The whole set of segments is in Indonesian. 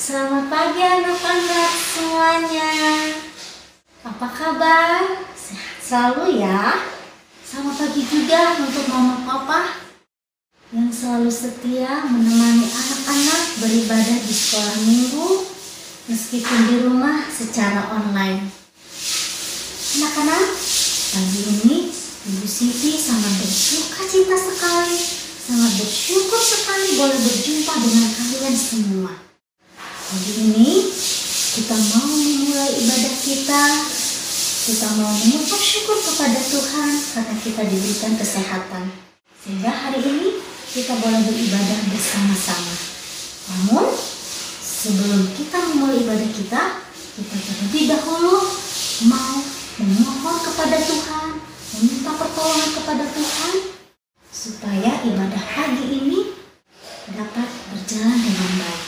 Selamat pagi anak-anak semuanya. Apa kabar? Sehat selalu ya. Selamat pagi juga untuk mama papa yang selalu setia menemani anak-anak beribadah di sekolah minggu meskipun di rumah secara online. Anak-anak, pagi ini Ibu Siti sangat bersuka cita sekali, sangat bersyukur sekali boleh berjumpa dengan kalian semua. Pagi ini kita mau memulai ibadah kita, kita mau mengucap syukur kepada Tuhan karena kita diberikan kesehatan. Sehingga hari ini kita boleh beribadah bersama-sama. Namun, sebelum kita memulai ibadah kita, kita terlebih dahulu mau memohon kepada Tuhan, meminta pertolongan kepada Tuhan, supaya ibadah pagi ini dapat berjalan dengan baik.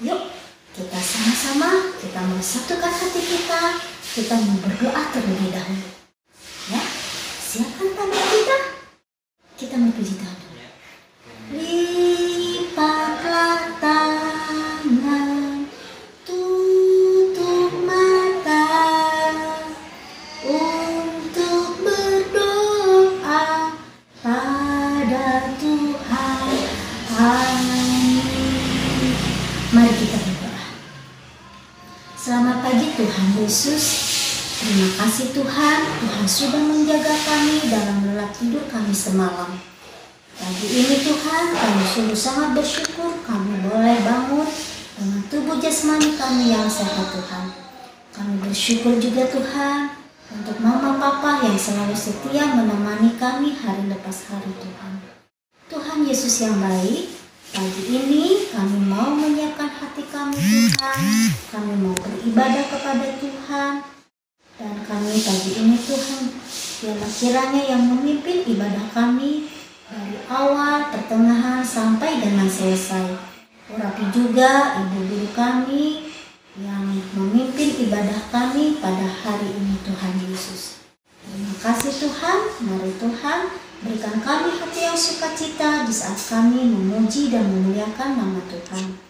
Yuk, kita sama-sama, kita mau satukan hati kita, kita berdoa terlebih dahulu. Ya, siapkan tangan kita. Kita mau Pagi Tuhan Yesus. Terima kasih Tuhan, Tuhan sudah menjaga kami dalam lelap tidur kami semalam. Pagi ini Tuhan, kami sungguh sangat bersyukur kami boleh bangun dengan tubuh jasmani kami yang sehat Tuhan. Kami bersyukur juga Tuhan untuk mama papa yang selalu setia menemani kami hari lepas hari Tuhan. Tuhan Yesus yang baik, pagi ini kami mau menyiapkan hati kami Tuhan. Kami mau beribadah kepada Tuhan. Dan kami pagi ini Tuhan, biarlah kiranya yang memimpin ibadah kami dari awal, pertengahan, sampai dengan selesai. Urapi juga ibu guru kami yang memimpin ibadah kami pada hari ini Tuhan Yesus. Terima kasih Tuhan, mari Tuhan berikan kami hati yang sukacita di saat kami memuji dan memuliakan nama Tuhan.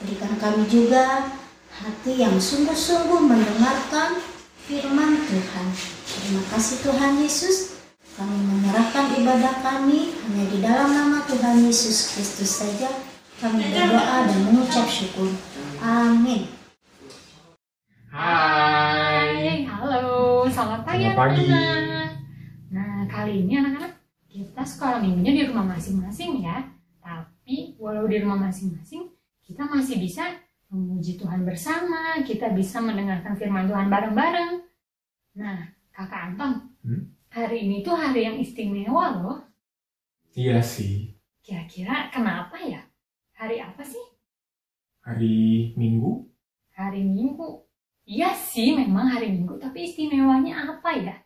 Berikan kami juga hati yang sungguh-sungguh mendengarkan firman Tuhan. Terima kasih Tuhan Yesus. Kami menyerahkan ibadah kami hanya di dalam nama Tuhan Yesus Kristus saja. Kami berdoa dan mengucap syukur. Amin. Hai, halo, selamat pagi Selamat pagi. Nah, kali ini anak-anak kita sekolah minggunya di rumah masing-masing ya. Tapi walau di rumah masing-masing, kita masih bisa memuji Tuhan bersama, kita bisa mendengarkan firman Tuhan bareng-bareng. Nah, Kakak Anton, Hmm? hari ini tuh hari yang istimewa loh. Iya sih, Kira-kira kenapa ya? Hari apa sih? hari Minggu Hari Minggu. Iya sih, memang hari Minggu, tapi istimewanya apa ya?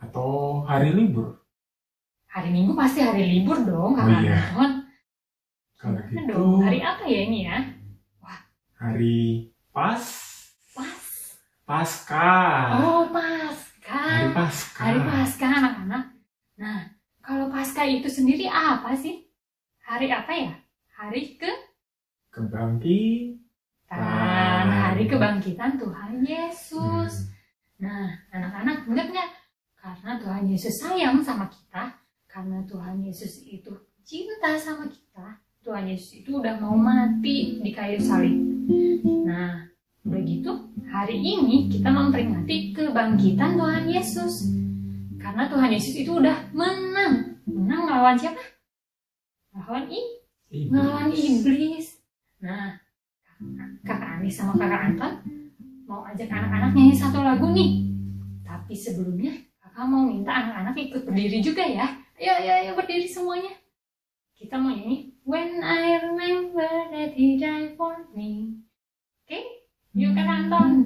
atau hari libur? Hari Minggu pasti hari libur dong, Oh kakak iya. Anton. Kalau Gimana gitu dong? Hari apa ya ini ya? hari pas Pas. Pasca. Oh, Pasca. Hari Pasca. Hari Pasca, anak-anak. Nah, kalau Pasca itu sendiri apa sih? Hari apa ya? Hari ke Kebangkitan. Hari kebangkitan Tuhan Yesus. Hmm. Nah, anak-anak ingat nggak? Karena Tuhan Yesus sayang sama kita, karena Tuhan Yesus itu cinta sama kita, Tuhan Yesus itu udah mau mati di kayu salib. Nah, udah gitu, hari ini kita memperingati kebangkitan Tuhan Yesus. Karena Tuhan Yesus itu udah menang. Menang melawan siapa? Melawan i Iblis. ngelawan iblis. Nah, kakak Anis sama kakak Anton mau ajak anak-anak nyanyi satu lagu nih. Tapi sebelumnya kakak mau minta anak-anak ikut berdiri juga ya. Ayo, ayo, ayo berdiri semuanya. Kita mau nyanyi When I remember that he died for me. Oke, yuk kakak Anton.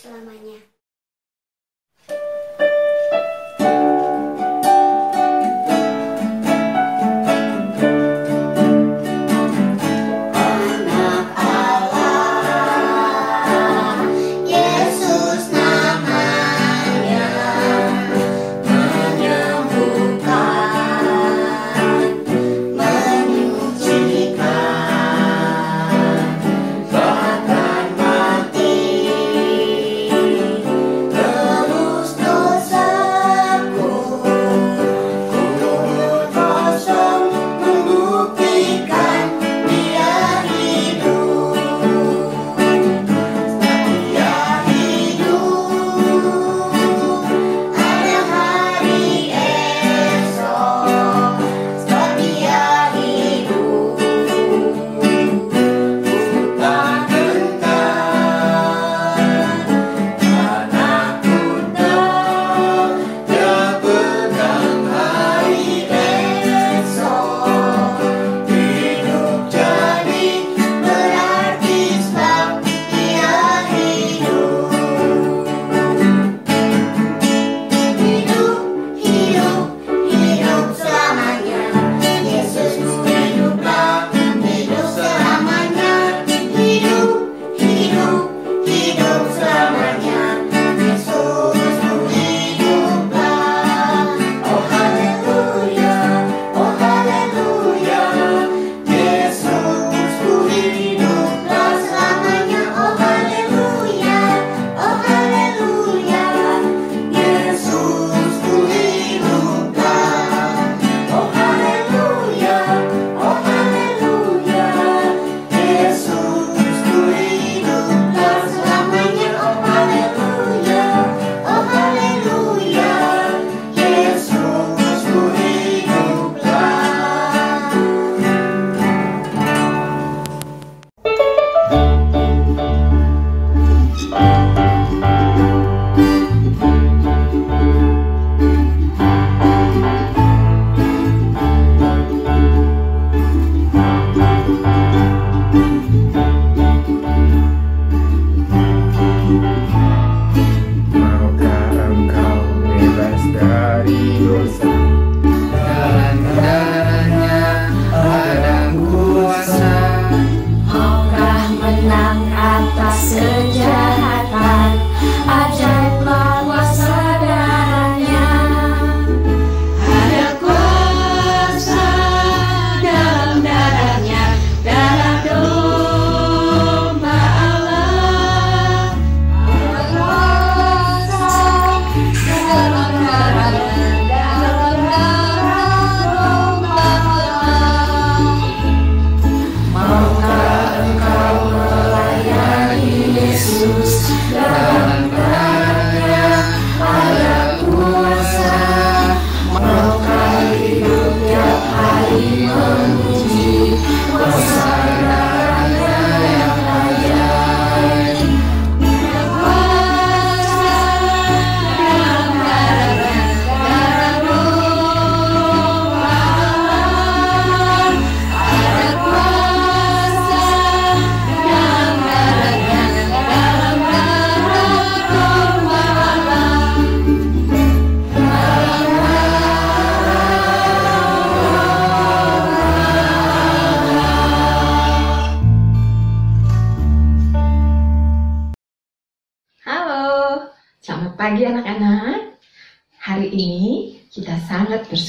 Selamanya.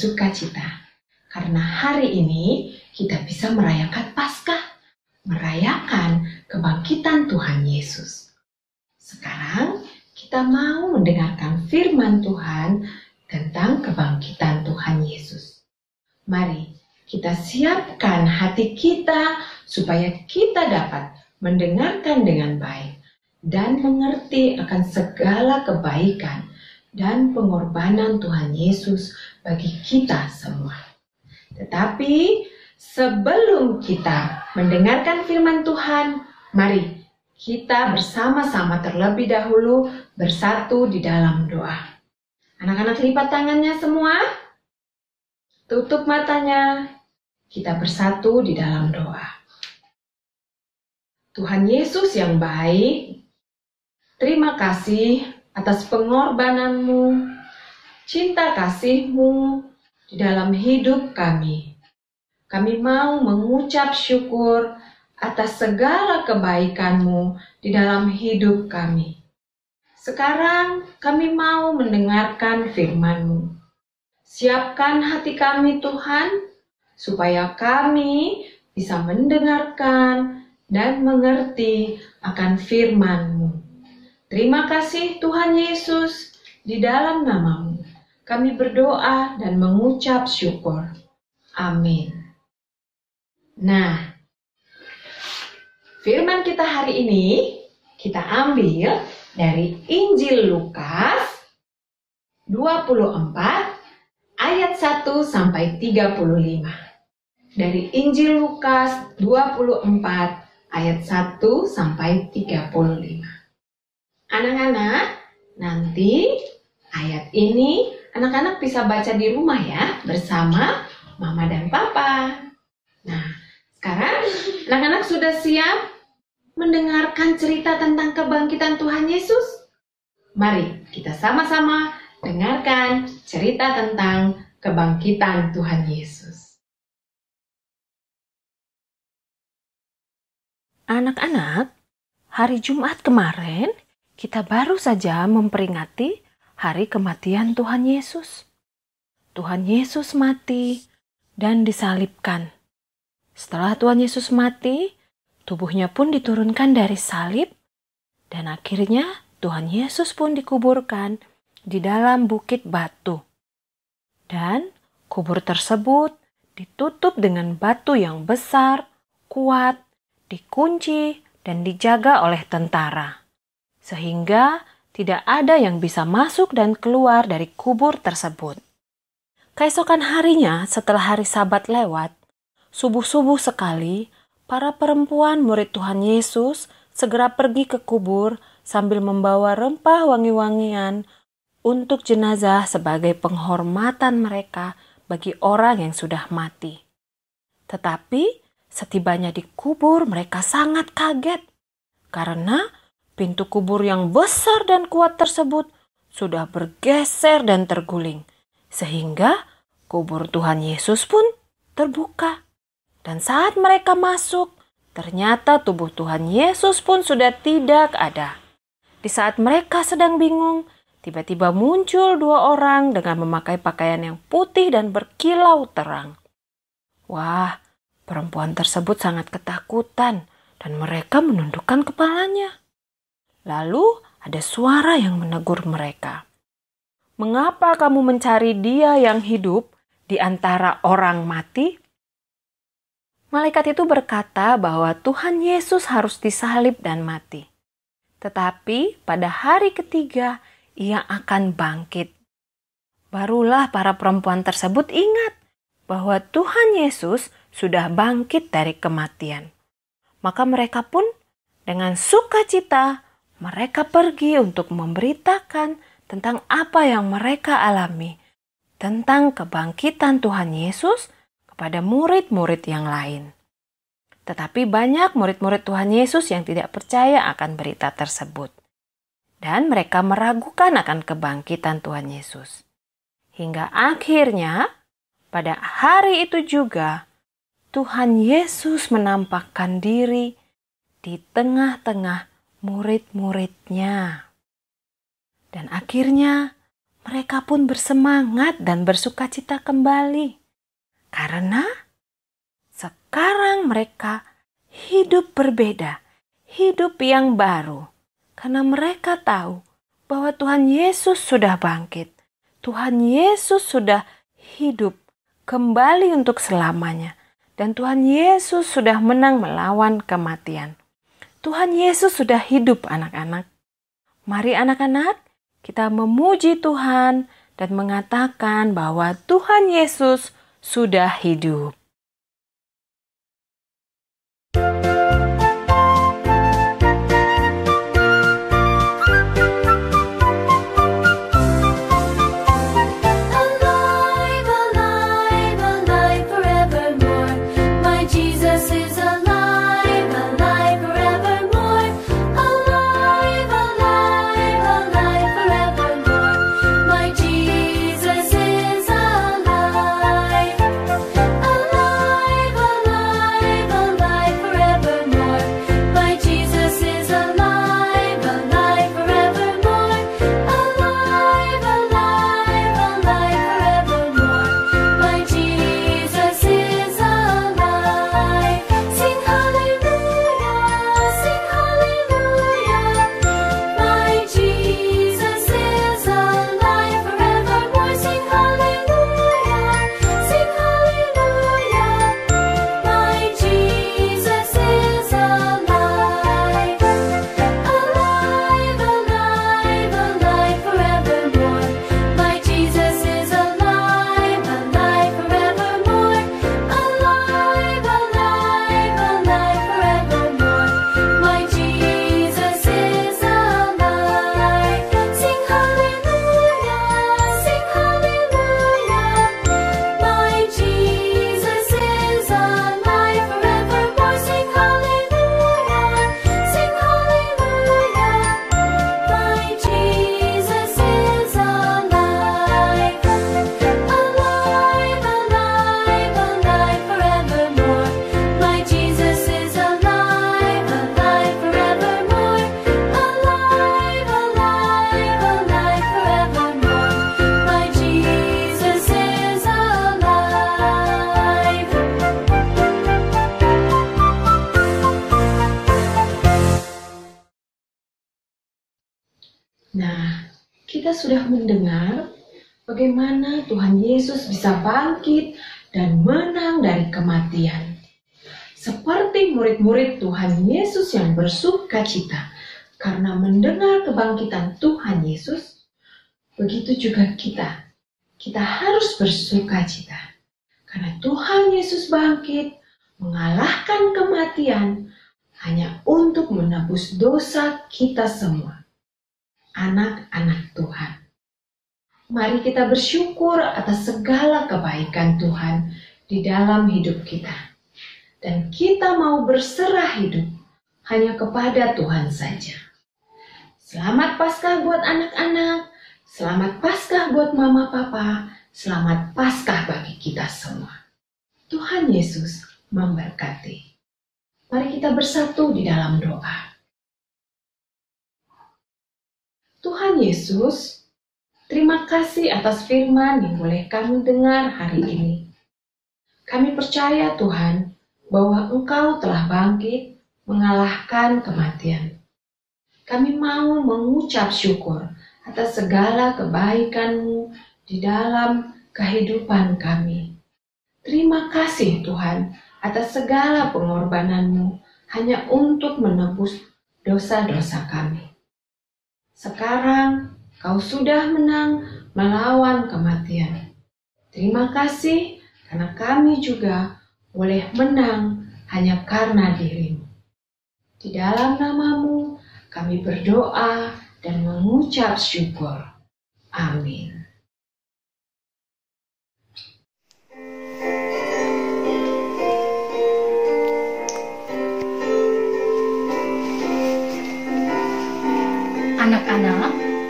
Sangat bersuka cita karena hari ini kita bisa merayakan Paskah, merayakan kebangkitan Tuhan Yesus. Sekarang kita mau mendengarkan firman Tuhan tentang kebangkitan Tuhan Yesus. Mari kita siapkan hati kita supaya kita dapat mendengarkan dengan baik dan mengerti akan segala kebaikan dan pengorbanan Tuhan Yesus bagi kita semua. Tetapi sebelum kita mendengarkan firman Tuhan, mari kita bersama-sama terlebih dahulu bersatu di dalam doa. Anak-anak lipat tangannya semua. Tutup matanya. kita bersatu di dalam doa. Tuhan Yesus yang baik, terima kasih atas pengorbananmu, cinta kasihmu di dalam hidup kami. Kami mau mengucap syukur atas segala kebaikanmu di dalam hidup kami. Sekarang kami mau mendengarkan firman-Mu. Siapkan hati kami Tuhan, supaya kami bisa mendengarkan dan mengerti akan firman-Mu. Terima kasih Tuhan Yesus, di dalam namamu kami berdoa dan mengucap syukur. Amin. Nah, firman kita hari ini kita ambil dari Injil Lukas 24 ayat 1 sampai 35. Dari Injil Lukas 24 ayat 1 sampai 35. Anak-anak, nanti ayat ini anak-anak bisa baca di rumah ya bersama mama dan papa. Nah, sekarang anak-anak sudah siap mendengarkan cerita tentang kebangkitan Tuhan Yesus? Mari kita sama-sama dengarkan cerita tentang kebangkitan Tuhan Yesus. Anak-anak, hari Jumat kemarin kita baru saja memperingati hari kematian Tuhan Yesus. Tuhan Yesus mati dan disalibkan. Setelah Tuhan Yesus mati, tubuhnya pun diturunkan dari salib, dan akhirnya Tuhan Yesus pun dikuburkan di dalam bukit batu. Dan kubur tersebut ditutup dengan batu yang besar, kuat, dikunci, dan dijaga oleh tentara. Sehingga tidak ada yang bisa masuk dan keluar dari kubur tersebut. Keesokan harinya setelah hari sabat lewat, Subuh-subuh sekali, para perempuan murid Tuhan Yesus segera pergi ke kubur sambil membawa rempah wangi-wangian untuk jenazah sebagai penghormatan mereka bagi orang yang sudah mati. Tetapi setibanya di kubur mereka sangat kaget karena pintu kubur yang besar dan kuat tersebut sudah bergeser dan terguling sehingga kubur Tuhan Yesus pun terbuka. Dan saat mereka masuk, ternyata tubuh Tuhan Yesus pun sudah tidak ada. Di saat mereka sedang bingung, tiba-tiba muncul dua orang dengan memakai pakaian yang putih dan berkilau terang. Wah, perempuan tersebut sangat ketakutan dan mereka menundukkan kepalanya. Lalu ada suara yang menegur mereka. Mengapa kamu mencari dia yang hidup di antara orang mati? Malaikat itu berkata bahwa Tuhan Yesus harus disalib dan mati. Tetapi pada hari ketiga ia akan bangkit. Barulah para perempuan tersebut ingat bahwa Tuhan Yesus sudah bangkit dari kematian. Maka mereka pun dengan sukacita mereka pergi untuk memberitakan tentang apa yang mereka alami tentang kebangkitan Tuhan Yesus kepada murid-murid yang lain. Tetapi banyak murid-murid Tuhan Yesus yang tidak percaya akan berita tersebut. Dan mereka meragukan akan kebangkitan Tuhan Yesus. Hingga akhirnya pada hari itu juga Tuhan Yesus menampakkan diri di tengah-tengah murid-muridnya. Dan akhirnya mereka pun bersemangat dan bersukacita kembali karena sekarang mereka hidup berbeda, hidup yang baru. Karena mereka tahu bahwa Tuhan Yesus sudah bangkit. Tuhan Yesus sudah hidup kembali untuk selamanya. Dan Tuhan Yesus sudah menang melawan kematian. Tuhan Yesus sudah hidup anak-anak. Mari anak-anak kita memuji Tuhan dan mengatakan bahwa Tuhan Yesus sudah hidup. Bagaimana Tuhan Yesus bisa bangkit dan menang dari kematian. Seperti murid-murid Tuhan Yesus yang bersuka cita karena mendengar kebangkitan Tuhan Yesus, begitu juga kita. Kita harus bersuka cita karena Tuhan Yesus bangkit mengalahkan kematian hanya untuk menebus dosa kita semua anak-anak Tuhan. Mari kita bersyukur atas segala kebaikan Tuhan di dalam hidup kita. Dan kita mau berserah hidup hanya kepada Tuhan saja. Selamat Paskah buat anak-anak, selamat Paskah buat mama papa, selamat Paskah bagi kita semua. Tuhan Yesus memberkati. Mari kita bersatu di dalam doa. Tuhan Yesus, terima kasih atas firman yang boleh kami dengar hari ini. Kami percaya Tuhan bahwa Engkau telah bangkit mengalahkan kematian. Kami mau mengucap syukur atas segala kebaikan-Mu di dalam kehidupan kami. Terima kasih Tuhan atas segala pengorbanan-Mu hanya untuk menebus dosa-dosa kami. Sekarang kau sudah menang melawan kematian. Terima kasih karena kami juga boleh menang hanya karena dirimu. Di dalam namamu kami berdoa dan mengucap syukur. Amin.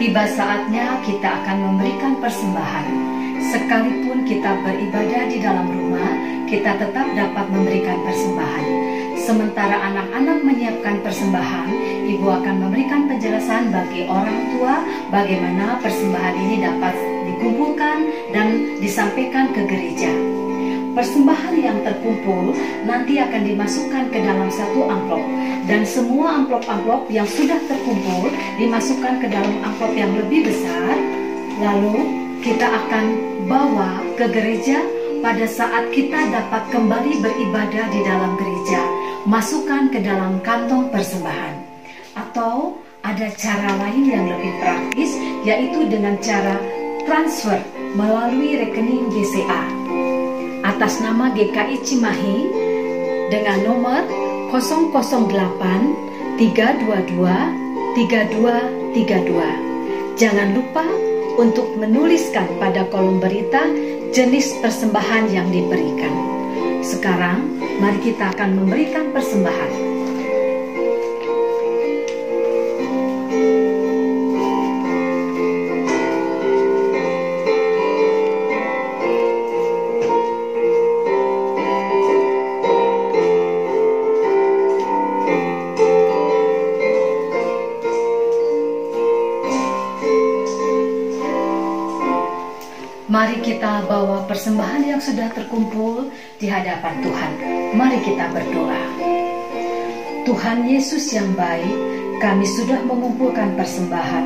Tiba saatnya kita akan memberikan persembahan. Sekalipun kita beribadah di dalam rumah, kita tetap dapat memberikan persembahan. Sementara anak-anak menyiapkan persembahan, ibu akan memberikan penjelasan bagi orang tua bagaimana persembahan ini dapat dikumpulkan dan. Persembahan yang terkumpul nanti akan dimasukkan ke dalam satu amplop. Dan semua amplop-amplop yang sudah terkumpul dimasukkan ke dalam amplop yang lebih besar. Lalu kita akan bawa ke gereja pada saat kita dapat kembali beribadah di dalam gereja. Masukkan ke dalam kantong persembahan. Atau ada cara lain yang lebih praktis yaitu dengan cara transfer melalui rekening BCA atas nama GKI Cimahi dengan nomor 008 322 3232. Jangan lupa untuk menuliskan pada kolom berita jenis persembahan yang diberikan. Sekarang, mari kita akan memberikan persembahan. Bawa persembahan yang sudah terkumpul di hadapan Tuhan. Mari kita berdoa. Tuhan Yesus yang baik, kami sudah mengumpulkan persembahan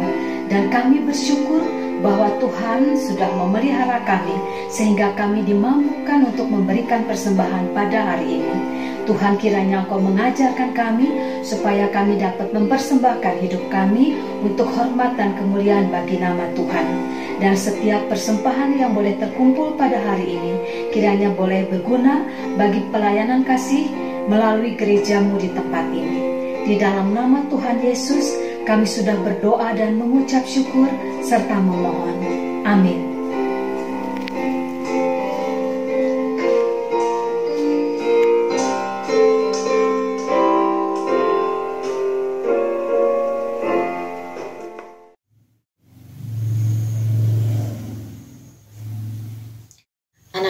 dan kami bersyukur bahwa Tuhan sudah memelihara kami sehingga kami dimampukan untuk memberikan persembahan pada hari ini. Tuhan kiranya Engkau mengajarkan kami supaya kami dapat mempersembahkan hidup kami untuk hormat dan kemuliaan bagi nama Tuhan. Dan setiap persembahan yang boleh terkumpul pada hari ini kiranya boleh berguna bagi pelayanan kasih melalui gerejamu di tempat ini. Di dalam nama Tuhan Yesus kami sudah berdoa dan mengucap syukur serta memohon. Amin.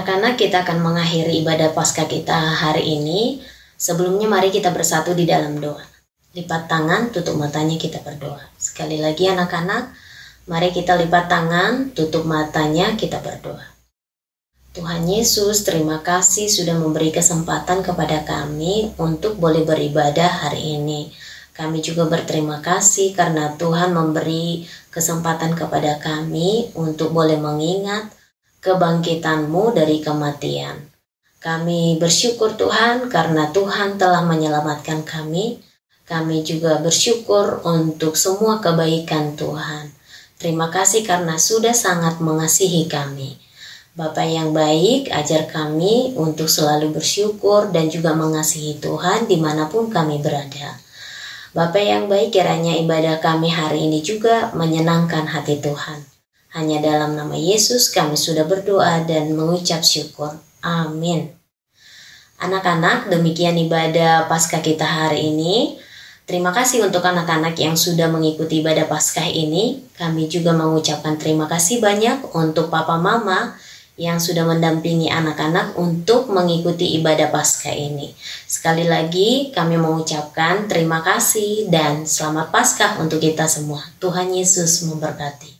Anak-anak, kita akan mengakhiri ibadah Paskah kita hari ini. Sebelumnya mari kita bersatu di dalam doa. Lipat tangan, tutup matanya kita berdoa. Sekali lagi anak-anak, mari kita lipat tangan, tutup matanya kita berdoa. Tuhan Yesus, terima kasih sudah memberi kesempatan kepada kami untuk boleh beribadah hari ini. Kami juga berterima kasih karena Tuhan memberi kesempatan kepada kami untuk boleh mengingat kebangkitanmu dari kematian. Kami bersyukur Tuhan karena Tuhan telah menyelamatkan kami. Kami juga bersyukur untuk semua kebaikan Tuhan. Terima kasih karena sudah sangat mengasihi kami. Bapak yang baik, ajar kami untuk selalu bersyukur dan juga mengasihi Tuhan di mana pun kami berada. Bapak yang baik, kiranya ibadah kami hari ini juga menyenangkan hati Tuhan. Hanya dalam nama Yesus kami sudah berdoa dan mengucap syukur. Amin. Anak-anak, demikian ibadah Paskah kita hari ini. Terima kasih untuk anak-anak yang sudah mengikuti ibadah Paskah ini. Kami juga mengucapkan terima kasih banyak untuk papa mama yang sudah mendampingi anak-anak untuk mengikuti ibadah Paskah ini. Sekali lagi kami mengucapkan terima kasih dan selamat Paskah untuk kita semua. Tuhan Yesus memberkati.